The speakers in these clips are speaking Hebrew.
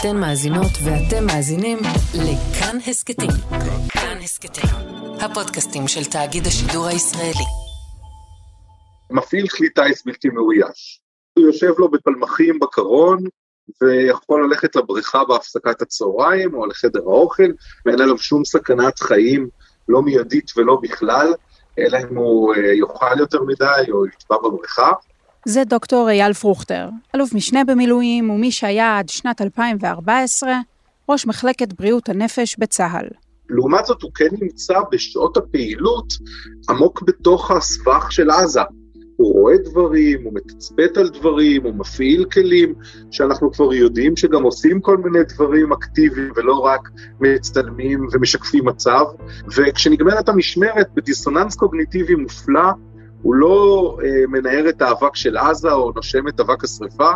אתן מאזינות ואתם מאזינים לכאן הסכתים. כאן הסכתים, הפודקאסטים של תאגיד השידור הישראלי. מפעיל כלי טיס בלתי מאויש. הוא יושב לו בפלמחים בקרון, ויכול ללכת לבריכה בהפסקת הצהריים או לחדר האוכל, ואין עליו שום סכנת חיים, לא מיידית ולא בכלל, אלא אם הוא אה, יאכל יותר מדי או יטבע בבריכה. זה דוקטור אייל פרוכטר, אלוף משנה במילואים ומי שהיה עד שנת 2014 ראש מחלקת בריאות הנפש בצה"ל. לעומת זאת הוא כן נמצא בשעות הפעילות עמוק בתוך הסבך של עזה. הוא רואה דברים, הוא מתצפת על דברים, הוא מפעיל כלים שאנחנו כבר יודעים שגם עושים כל מיני דברים אקטיביים ולא רק מצטלמים ומשקפים מצב. וכשנגמרת המשמרת בדיסוננס קוגניטיבי מופלא, הוא לא אה, מנער את האבק של עזה או נושם את אבק השרפה,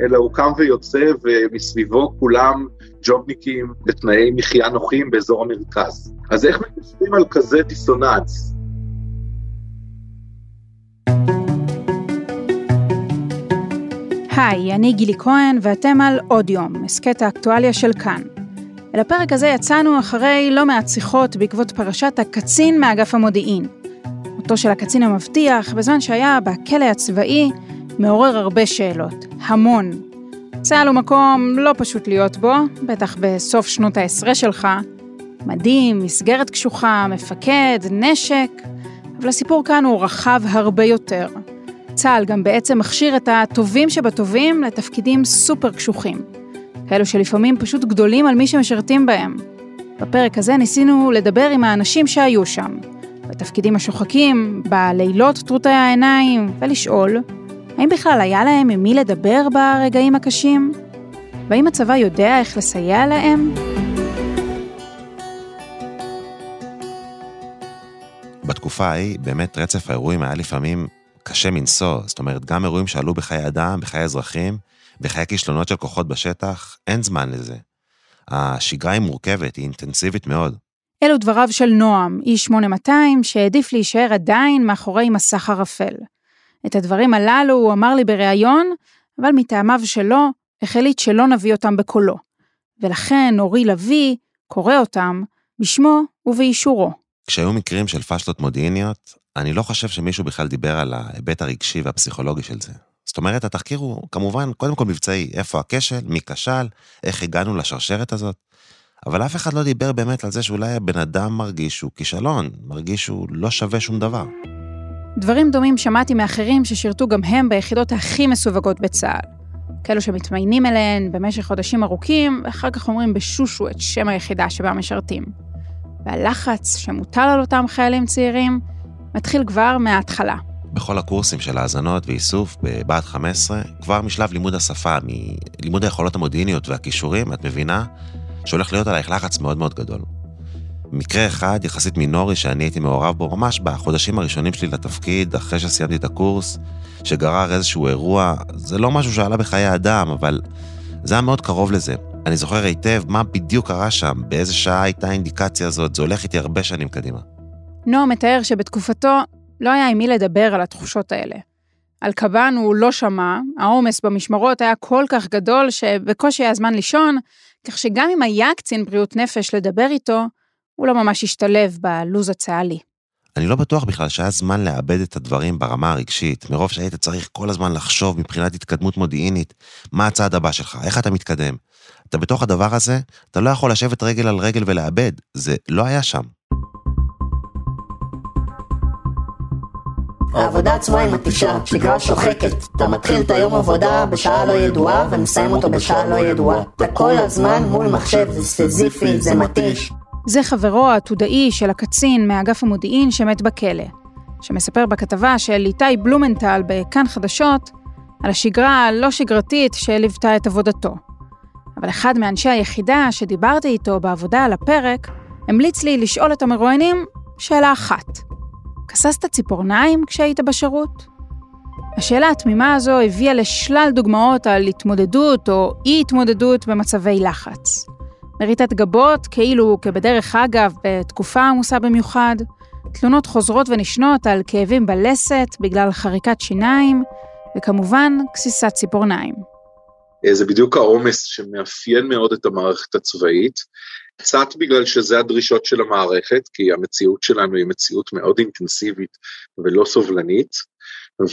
אלא הוא קם ויוצא ומסביבו כולם ג'ובניקים בתנאי מחיה נוחים באזור המרכז. אז איך מתיישבים על כזה דיסוננס? היי, אני גילי כהן ואתם על עוד יום, הסכת האקטואליה של כאן. אל הפרק הזה יצאנו אחרי לא מעט שיחות בעקבות פרשת הקצין מאגף המודיעין. מותו של הקצין המבטיח, בזמן שהיה בכלא הצבאי, מעורר הרבה שאלות, המון. צה"ל הוא מקום לא פשוט להיות בו, בטח בסוף שנות העשרה שלך. מדים, מסגרת קשוחה, מפקד, נשק, אבל הסיפור כאן הוא רחב הרבה יותר. צה"ל גם בעצם מכשיר את הטובים שבטובים לתפקידים סופר קשוחים. כאלו שלפעמים פשוט גדולים על מי שמשרתים בהם. בפרק הזה ניסינו לדבר עם האנשים שהיו שם, בתפקידים השוחקים, בלילות טרוטי העיניים, ולשאול, האם בכלל היה להם עם מי לדבר ברגעים הקשים? והאם הצבא יודע איך לסייע להם? בתקופה ההיא, באמת רצף האירועים היה לפעמים קשה מנשוא. זאת אומרת, גם אירועים שעלו בחיי אדם, בחיי אזרחים, בחיי כישלונות של כוחות בשטח, אין זמן לזה. השגרה היא מורכבת, היא אינטנסיבית מאוד. אלו דבריו של נועם, איש 8200, שהעדיף להישאר עדיין מאחורי מסך ערפל. את הדברים הללו הוא אמר לי בריאיון, אבל מטעמיו שלו, החליט שלא נביא אותם בקולו. ולכן אורי לביא קורא אותם בשמו ובאישורו. כשהיו מקרים של פשלות מודיעיניות, אני לא חושב שמישהו בכלל דיבר על ההיבט הרגשי והפסיכולוגי של זה. זאת אומרת, התחקיר הוא כמובן קודם כל מבצעי, איפה הכשל, מי כשל, איך הגענו לשרשרת הזאת. אבל אף אחד לא דיבר באמת על זה שאולי הבן אדם מרגיש שהוא כישלון, מרגיש שהוא לא שווה שום דבר. דברים דומים שמעתי מאחרים ששירתו גם הם ביחידות הכי מסווגות בצה"ל. כאלו שמתמיינים אליהן במשך חודשים ארוכים, ואחר כך אומרים בשושו את שם היחידה שבה משרתים. והלחץ שמוטל על אותם חיילים צעירים מתחיל כבר מההתחלה. בכל הקורסים של האזנות ואיסוף בבה"ד 15, כבר משלב לימוד השפה, מלימוד היכולות המודיעיניות והכישורים, את מבינה שהולך להיות עלייך לחץ מאוד מאוד גדול. מקרה אחד יחסית מינורי שאני הייתי מעורב בו ממש בחודשים הראשונים שלי לתפקיד, אחרי שסיימתי את הקורס, שגרר איזשהו אירוע, זה לא משהו שעלה בחיי אדם, אבל זה היה מאוד קרוב לזה. אני זוכר היטב מה בדיוק קרה שם, באיזה שעה הייתה האינדיקציה הזאת, זה הולך איתי הרבה שנים קדימה. נועם מתאר שבתקופתו לא היה עם מי לדבר על התחושות האלה. על קב"ן הוא לא שמע, העומס במשמרות היה כל כך גדול שבקושי היה זמן לישון, כך שגם אם היה קצין בריאות נפש לדבר איתו, הוא לא ממש השתלב בלו"ז הצה"לי. אני לא בטוח בכלל שהיה זמן לאבד את הדברים ברמה הרגשית, מרוב שהיית צריך כל הזמן לחשוב מבחינת התקדמות מודיעינית, מה הצעד הבא שלך, איך אתה מתקדם. אתה בתוך הדבר הזה, אתה לא יכול לשבת רגל על רגל ולאבד, זה לא היה שם. העבודה עצמה היא מתישה, שגרה שוחקת. אתה מתחיל את היום עבודה בשעה לא ידועה ומסיים אותו בשעה לא ידועה. אתה כל הזמן מול מחשב, זה סזיפי, זה מתיש. זה חברו העתודאי של הקצין מאגף המודיעין שמת בכלא, שמספר בכתבה של איתי בלומנטל בכאן חדשות על השגרה הלא שגרתית שליוותה את עבודתו. אבל אחד מאנשי היחידה שדיברתי איתו בעבודה על הפרק, המליץ לי לשאול את המרואיינים שאלה אחת: כססת ציפורניים כשהיית בשירות? השאלה התמימה הזו הביאה לשלל דוגמאות על התמודדות או אי-התמודדות במצבי לחץ. מריטת גבות, כאילו כבדרך אגב, בתקופה עמוסה במיוחד, תלונות חוזרות ונשנות על כאבים בלסת בגלל חריקת שיניים, וכמובן, גסיסת ציפורניים. אה, זה בדיוק העומס שמאפיין מאוד את המערכת הצבאית, קצת בגלל שזה הדרישות של המערכת, כי המציאות שלנו היא מציאות מאוד אינטנסיבית ולא סובלנית,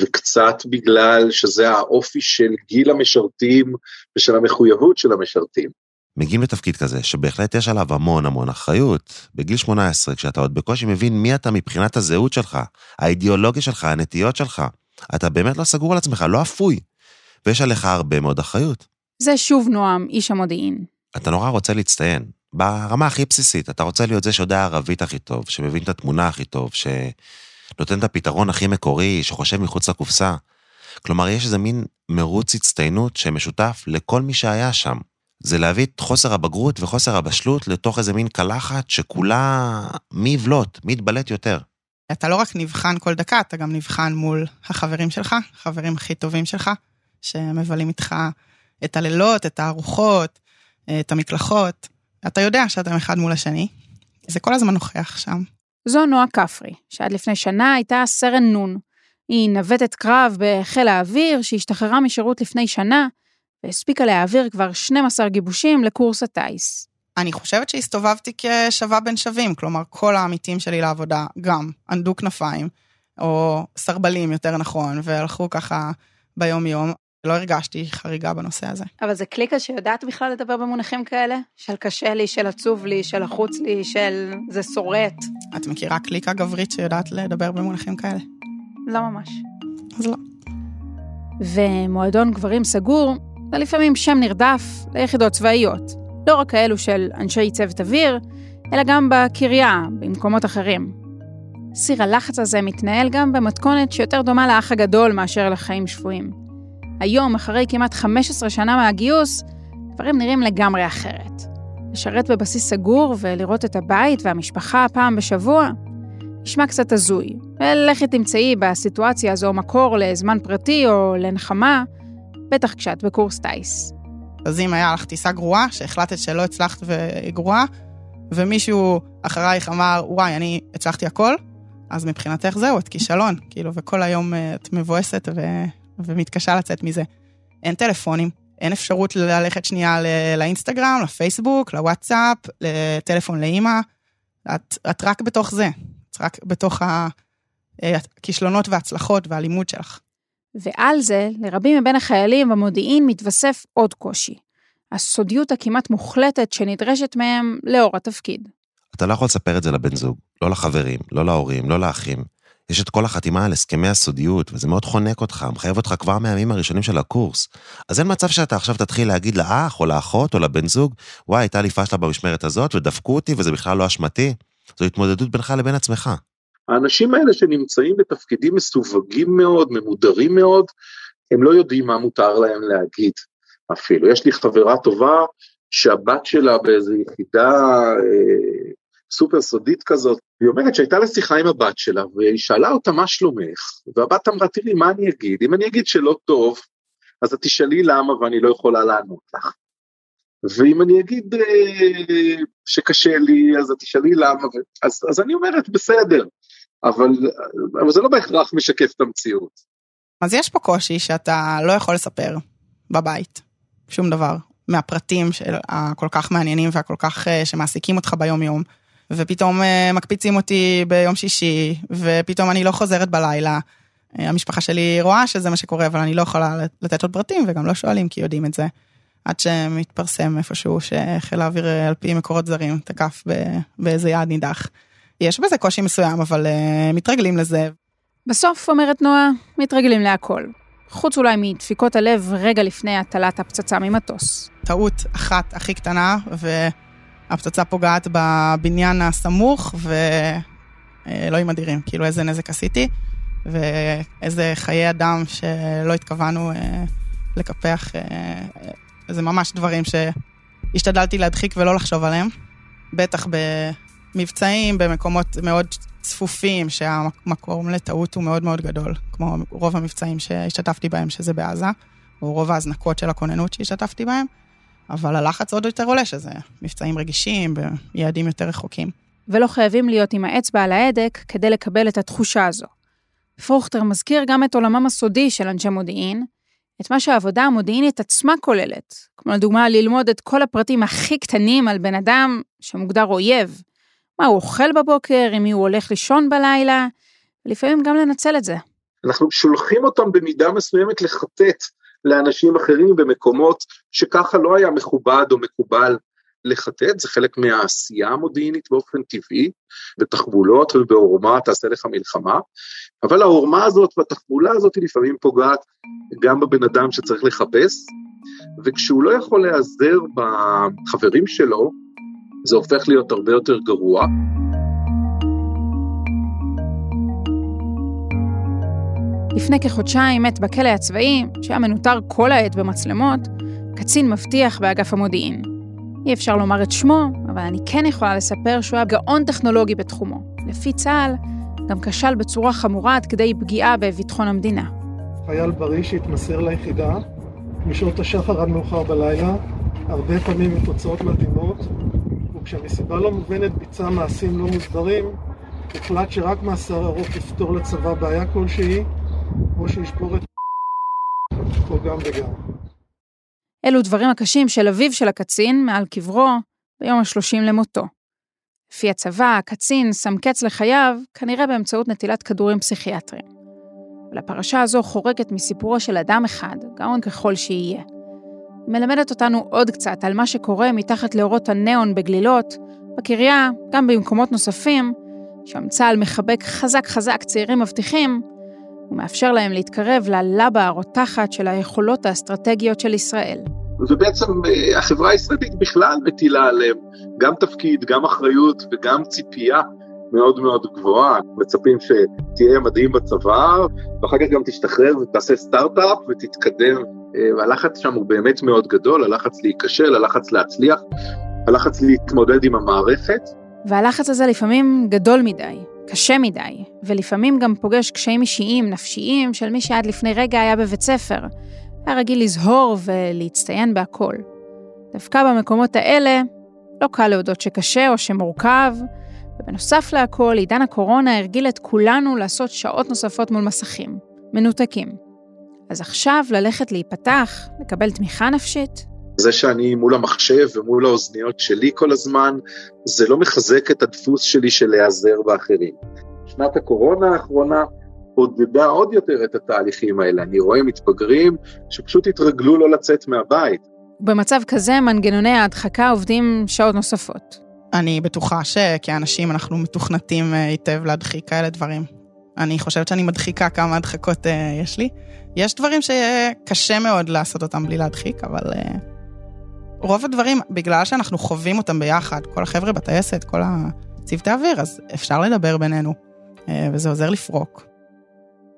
וקצת בגלל שזה האופי של גיל המשרתים ושל המחויבות של המשרתים. מגיעים לתפקיד כזה, שבהחלט יש עליו המון המון אחריות. בגיל 18, כשאתה עוד בקושי מבין מי אתה מבחינת הזהות שלך, האידיאולוגיה שלך, הנטיות שלך, אתה באמת לא סגור על עצמך, לא אפוי. ויש עליך הרבה מאוד אחריות. זה שוב נועם, איש המודיעין. אתה נורא רוצה להצטיין. ברמה הכי בסיסית, אתה רוצה להיות זה שיודע ערבית הכי טוב, שמבין את התמונה הכי טוב, שנותן את הפתרון הכי מקורי, שחושב מחוץ לקופסה. כלומר, יש איזה מין מרוץ הצטיינות שמשותף לכל מי שהיה שם. זה להביא את חוסר הבגרות וחוסר הבשלות לתוך איזה מין קלחת שכולה מי יבלוט, מי יתבלט יותר. אתה לא רק נבחן כל דקה, אתה גם נבחן מול החברים שלך, החברים הכי טובים שלך, שמבלים איתך את הלילות, את הארוחות, את המקלחות. אתה יודע שאתם אחד מול השני. זה כל הזמן נוכח שם. זו נועה כפרי, שעד לפני שנה הייתה סרן נון. היא נווטת קרב בחיל האוויר, שהשתחררה משירות לפני שנה, והספיקה להעביר כבר 12 גיבושים לקורס הטיס. אני חושבת שהסתובבתי כשווה בין שווים, כלומר, כל העמיתים שלי לעבודה גם ענדו כנפיים, או סרבלים יותר נכון, והלכו ככה ביום-יום. לא הרגשתי חריגה בנושא הזה. אבל זה קליקה שיודעת בכלל לדבר במונחים כאלה? של קשה לי, של עצוב לי, של לחוץ לי, של זה שורט. את מכירה קליקה גברית שיודעת לדבר במונחים כאלה? לא ממש. אז לא. ומועדון גברים סגור זה לפעמים שם נרדף ליחידות צבאיות, לא רק כאלו של אנשי צוות אוויר, אלא גם בקריה, במקומות אחרים. סיר הלחץ הזה מתנהל גם במתכונת שיותר דומה לאח הגדול מאשר לחיים שפויים. היום, אחרי כמעט 15 שנה מהגיוס, דברים נראים לגמרי אחרת. לשרת בבסיס סגור ולראות את הבית והמשפחה פעם בשבוע, נשמע קצת הזוי, ולכי תמצאי בסיטואציה הזו מקור לזמן פרטי או לנחמה, בטח כשאת בקורס טיס. אז אם היה לך טיסה גרועה, שהחלטת שלא הצלחת והיא גרועה, ומישהו אחרייך אמר, וואי, אני הצלחתי הכל, אז מבחינתך זהו, את כישלון, כאילו, וכל היום אה, את מבואסת ו... ומתקשה לצאת מזה. אין טלפונים, אין אפשרות ללכת שנייה לאינסטגרם, לפייסבוק, לוואטסאפ, לטלפון לאימא. את, את רק בתוך זה, את רק בתוך אה, הכישלונות וההצלחות והלימוד שלך. ועל זה, לרבים מבין החיילים במודיעין מתווסף עוד קושי. הסודיות הכמעט מוחלטת שנדרשת מהם לאור התפקיד. אתה לא יכול לספר את זה לבן זוג, לא לחברים, לא להורים, לא לאחים. יש את כל החתימה על הסכמי הסודיות, וזה מאוד חונק אותך, מחייב אותך כבר מהימים הראשונים של הקורס. אז אין מצב שאתה עכשיו תתחיל להגיד לאח, או לאחות, או לבן זוג, וואי, הייתה לי פשלה במשמרת הזאת, ודפקו אותי, וזה בכלל לא אשמתי. זו התמודדות בינך לבין עצמך. האנשים האלה שנמצאים בתפקידים מסווגים מאוד, ממודרים מאוד, הם לא יודעים מה מותר להם להגיד אפילו. יש לי חברה טובה שהבת שלה באיזו יחידה אה, סופר סודית כזאת, היא אומרת שהייתה לה שיחה עם הבת שלה, והיא שאלה אותה מה שלומך, והבת אמרה, תראי, מה אני אגיד? אם אני אגיד שלא טוב, אז את תשאלי למה ואני לא יכולה לענות לך. ואם אני אגיד אה, שקשה לי, אז את תשאלי למה, אז, אז אני אומרת, בסדר. אבל, אבל זה לא בהכרח משקף את המציאות. אז יש פה קושי שאתה לא יכול לספר בבית, שום דבר, מהפרטים של הכל כך מעניינים והכל כך אה, שמעסיקים אותך ביום יום, ופתאום אה, מקפיצים אותי ביום שישי, ופתאום אני לא חוזרת בלילה. אה, המשפחה שלי רואה שזה מה שקורה, אבל אני לא יכולה לתת עוד פרטים, וגם לא שואלים כי יודעים את זה. עד שמתפרסם איפשהו שחיל האוויר על פי מקורות זרים תקף באיזה יעד נידח. יש בזה קושי מסוים, אבל uh, מתרגלים לזה. בסוף, אומרת נועה, מתרגלים להכל. חוץ אולי מדפיקות הלב רגע לפני הטלת הפצצה ממטוס. טעות אחת הכי קטנה, והפצצה פוגעת בבניין הסמוך, ואלוהים אדירים, כאילו איזה נזק עשיתי, ואיזה חיי אדם שלא התכוונו uh, לקפח, uh, זה ממש דברים שהשתדלתי להדחיק ולא לחשוב עליהם. בטח ב... מבצעים במקומות מאוד צפופים, שהמקום לטעות הוא מאוד מאוד גדול, כמו רוב המבצעים שהשתתפתי בהם, שזה בעזה, או רוב ההזנקות של הכוננות שהשתתפתי בהם, אבל הלחץ עוד יותר עולה, שזה מבצעים רגישים, ביעדים יותר רחוקים. ולא חייבים להיות עם האצבע על ההדק כדי לקבל את התחושה הזו. פרוכטר מזכיר גם את עולמם הסודי של אנשי מודיעין, את מה שהעבודה המודיעינית עצמה כוללת, כמו לדוגמה ללמוד את כל הפרטים הכי קטנים על בן אדם שמוגדר אויב, מה הוא אוכל בבוקר, עם מי הוא הולך לישון בלילה, ולפעמים גם לנצל את זה. אנחנו שולחים אותם במידה מסוימת לחטט לאנשים אחרים במקומות שככה לא היה מכובד או מקובל לחטט, זה חלק מהעשייה המודיעינית באופן טבעי, בתחבולות ובעורמה תעשה לך מלחמה, אבל העורמה הזאת והתחבולה הזאת לפעמים פוגעת גם בבן אדם שצריך לחפש, וכשהוא לא יכול להיעזר בחברים שלו, זה הופך להיות הרבה יותר גרוע. לפני כחודשיים מת בכלא הצבאי, שהיה מנוטר כל העת במצלמות, קצין מבטיח באגף המודיעין. אי אפשר לומר את שמו, אבל אני כן יכולה לספר שהוא היה גאון טכנולוגי בתחומו. לפי צה"ל, גם כשל בצורה חמורה עד כדי פגיעה בביטחון המדינה. חייל בריא שהתמסר ליחידה, משעות השחר עד מאוחר בלילה, הרבה פעמים עם תוצאות מדהימות, וכשמסיבה לא מובנת ביצע מעשים לא מוסברים, הוחלט שרק מאסר ארוך יפתור לצבא בעיה כלשהי, או שישבור את או גם וגם. אלו דברים הקשים של אביו של הקצין מעל קברו ביום ה-30 למותו. לפי הצבא, הקצין שם קץ לחייו, כנראה באמצעות נטילת כדורים פסיכיאטריים. אבל הפרשה הזו חורגת מסיפורו של אדם אחד, גאון ככל שיהיה. היא מלמדת אותנו עוד קצת על מה שקורה מתחת לאורות הניאון בגלילות, בקריה, גם במקומות נוספים, שם צה"ל מחבק חזק חזק צעירים מבטיחים, ומאפשר להם להתקרב ללבה הרותחת של היכולות האסטרטגיות של ישראל. ובעצם אה, החברה הישראלית בכלל מטילה עליהם גם תפקיד, גם אחריות וגם ציפייה מאוד מאוד גבוהה. מצפים שתהיה מדהים בצבא, ואחר כך גם תשתחרר ותעשה סטארט-אפ ותתקדם. אה, הלחץ שם הוא באמת מאוד גדול, הלחץ להיכשל, הלחץ להצליח, הלחץ להתמודד עם המערכת. והלחץ הזה לפעמים גדול מדי, קשה מדי, ולפעמים גם פוגש קשיים אישיים, נפשיים, של מי שעד לפני רגע היה בבית ספר. היה רגיל לזהור ולהצטיין בהכל. דווקא במקומות האלה, לא קל להודות שקשה או שמורכב, ובנוסף להכל, עידן הקורונה הרגיל את כולנו לעשות שעות נוספות מול מסכים, מנותקים. אז עכשיו ללכת להיפתח, לקבל תמיכה נפשית? זה שאני מול המחשב ומול האוזניות שלי כל הזמן, זה לא מחזק את הדפוס שלי של להיעזר באחרים. שנת הקורונה האחרונה עודדה עוד יותר את התהליכים האלה. אני רואה מתבגרים שפשוט התרגלו לא לצאת מהבית. במצב כזה, מנגנוני ההדחקה עובדים שעות נוספות. אני בטוחה שכאנשים אנחנו מתוכנתים אה, היטב להדחיק כאלה דברים. אני חושבת שאני מדחיקה כמה הדחקות uh, יש לי. יש דברים שקשה מאוד לעשות אותם בלי להדחיק, אבל uh, רוב הדברים, בגלל שאנחנו חווים אותם ביחד, כל החבר'ה בטייסת, כל הצוותי אוויר, אז אפשר לדבר בינינו, uh, וזה עוזר לפרוק.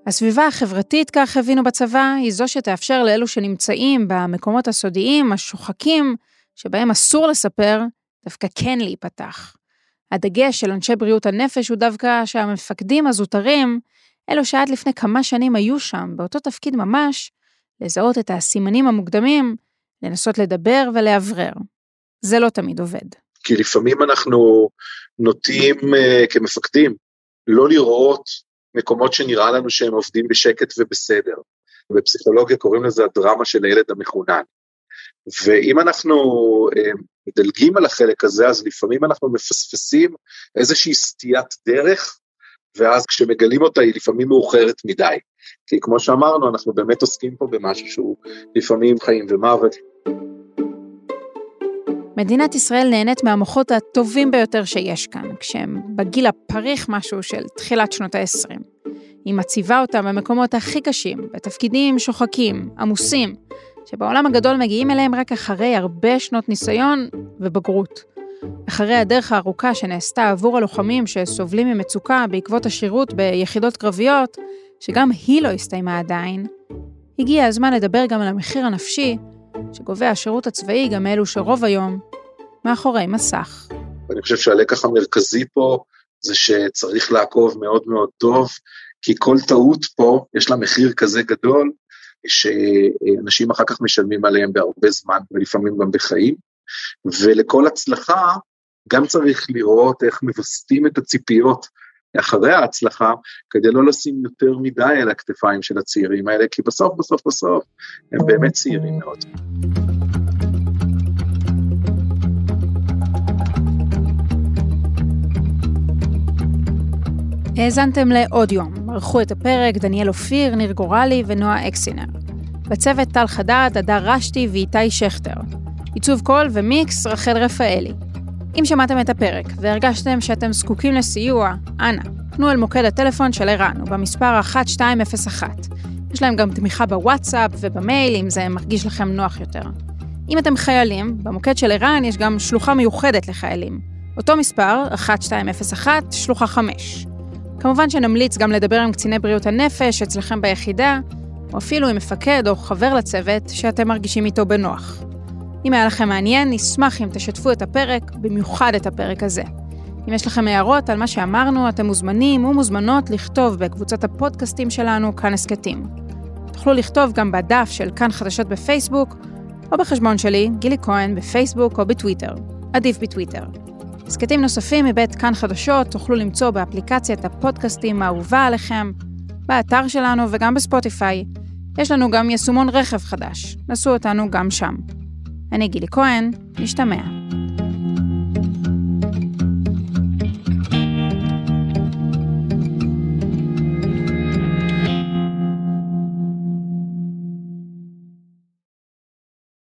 הסביבה החברתית, כך הבינו בצבא, היא זו שתאפשר לאלו שנמצאים במקומות הסודיים, השוחקים, שבהם אסור לספר, דווקא כן להיפתח. הדגש של אנשי בריאות הנפש הוא דווקא שהמפקדים הזוטרים, אלו שעד לפני כמה שנים היו שם, באותו תפקיד ממש, לזהות את הסימנים המוקדמים, לנסות לדבר ולאוורר. זה לא תמיד עובד. כי לפעמים אנחנו נוטים uh, כמפקדים לא לראות מקומות שנראה לנו שהם עובדים בשקט ובסדר. בפסיכולוגיה קוראים לזה הדרמה של הילד המחונן. ואם אנחנו אה, מדלגים על החלק הזה, אז לפעמים אנחנו מפספסים איזושהי סטיית דרך, ואז כשמגלים אותה היא לפעמים מאוחרת מדי. כי כמו שאמרנו, אנחנו באמת עוסקים פה במשהו שהוא לפעמים חיים ומוות. מדינת ישראל נהנית מהמוחות הטובים ביותר שיש כאן, כשהם בגיל הפריך משהו של תחילת שנות ה-20. היא מציבה אותם במקומות הכי קשים, בתפקידים שוחקים, עמוסים, שבעולם הגדול מגיעים אליהם רק אחרי הרבה שנות ניסיון ובגרות. אחרי הדרך הארוכה שנעשתה עבור הלוחמים שסובלים ממצוקה בעקבות השירות ביחידות קרביות, שגם היא לא הסתיימה עדיין, הגיע הזמן לדבר גם על המחיר הנפשי שגובה השירות הצבאי גם מאלו שרוב היום מאחורי מסך. אני חושב שהלקח המרכזי פה זה שצריך לעקוב מאוד מאוד טוב, כי כל טעות פה יש לה מחיר כזה גדול, שאנשים אחר כך משלמים עליהם בהרבה זמן ולפעמים גם בחיים, ולכל הצלחה גם צריך לראות איך מווסתים את הציפיות אחרי ההצלחה, כדי לא לשים יותר מדי על הכתפיים של הצעירים האלה, כי בסוף בסוף בסוף הם באמת צעירים מאוד. האזנתם לעוד יום. ערכו את הפרק דניאל אופיר, ניר גורלי ונועה אקסינר. בצוות טל חדד, הדר רשתי ואיתי שכטר. עיצוב קול ומיקס רחל רפאלי. אם שמעתם את הפרק והרגשתם שאתם זקוקים לסיוע, אנא, פנו אל מוקד הטלפון של ערן, ובמספר 1201. יש להם גם תמיכה בוואטסאפ ובמייל, אם זה מרגיש לכם נוח יותר. אם אתם חיילים, במוקד של ערן יש גם שלוחה מיוחדת לחיילים. אותו מספר, 1201, שלוחה 5. כמובן שנמליץ גם לדבר עם קציני בריאות הנפש אצלכם ביחידה, או אפילו עם מפקד או חבר לצוות שאתם מרגישים איתו בנוח. אם היה לכם מעניין, נשמח אם תשתפו את הפרק, במיוחד את הפרק הזה. אם יש לכם הערות על מה שאמרנו, אתם מוזמנים ומוזמנות לכתוב בקבוצת הפודקאסטים שלנו, כאן הסכתים. תוכלו לכתוב גם בדף של כאן חדשות בפייסבוק, או בחשבון שלי, גילי כהן, בפייסבוק או בטוויטר. עדיף בטוויטר. הסכתים נוספים מבית כאן חדשות תוכלו למצוא באפליקציית הפודקאסטים האהובה עליכם, באתר שלנו וגם בספוטיפיי. יש לנו גם יישומון רכב חדש, נסו אותנו גם שם. אני גילי כהן, נשתמע.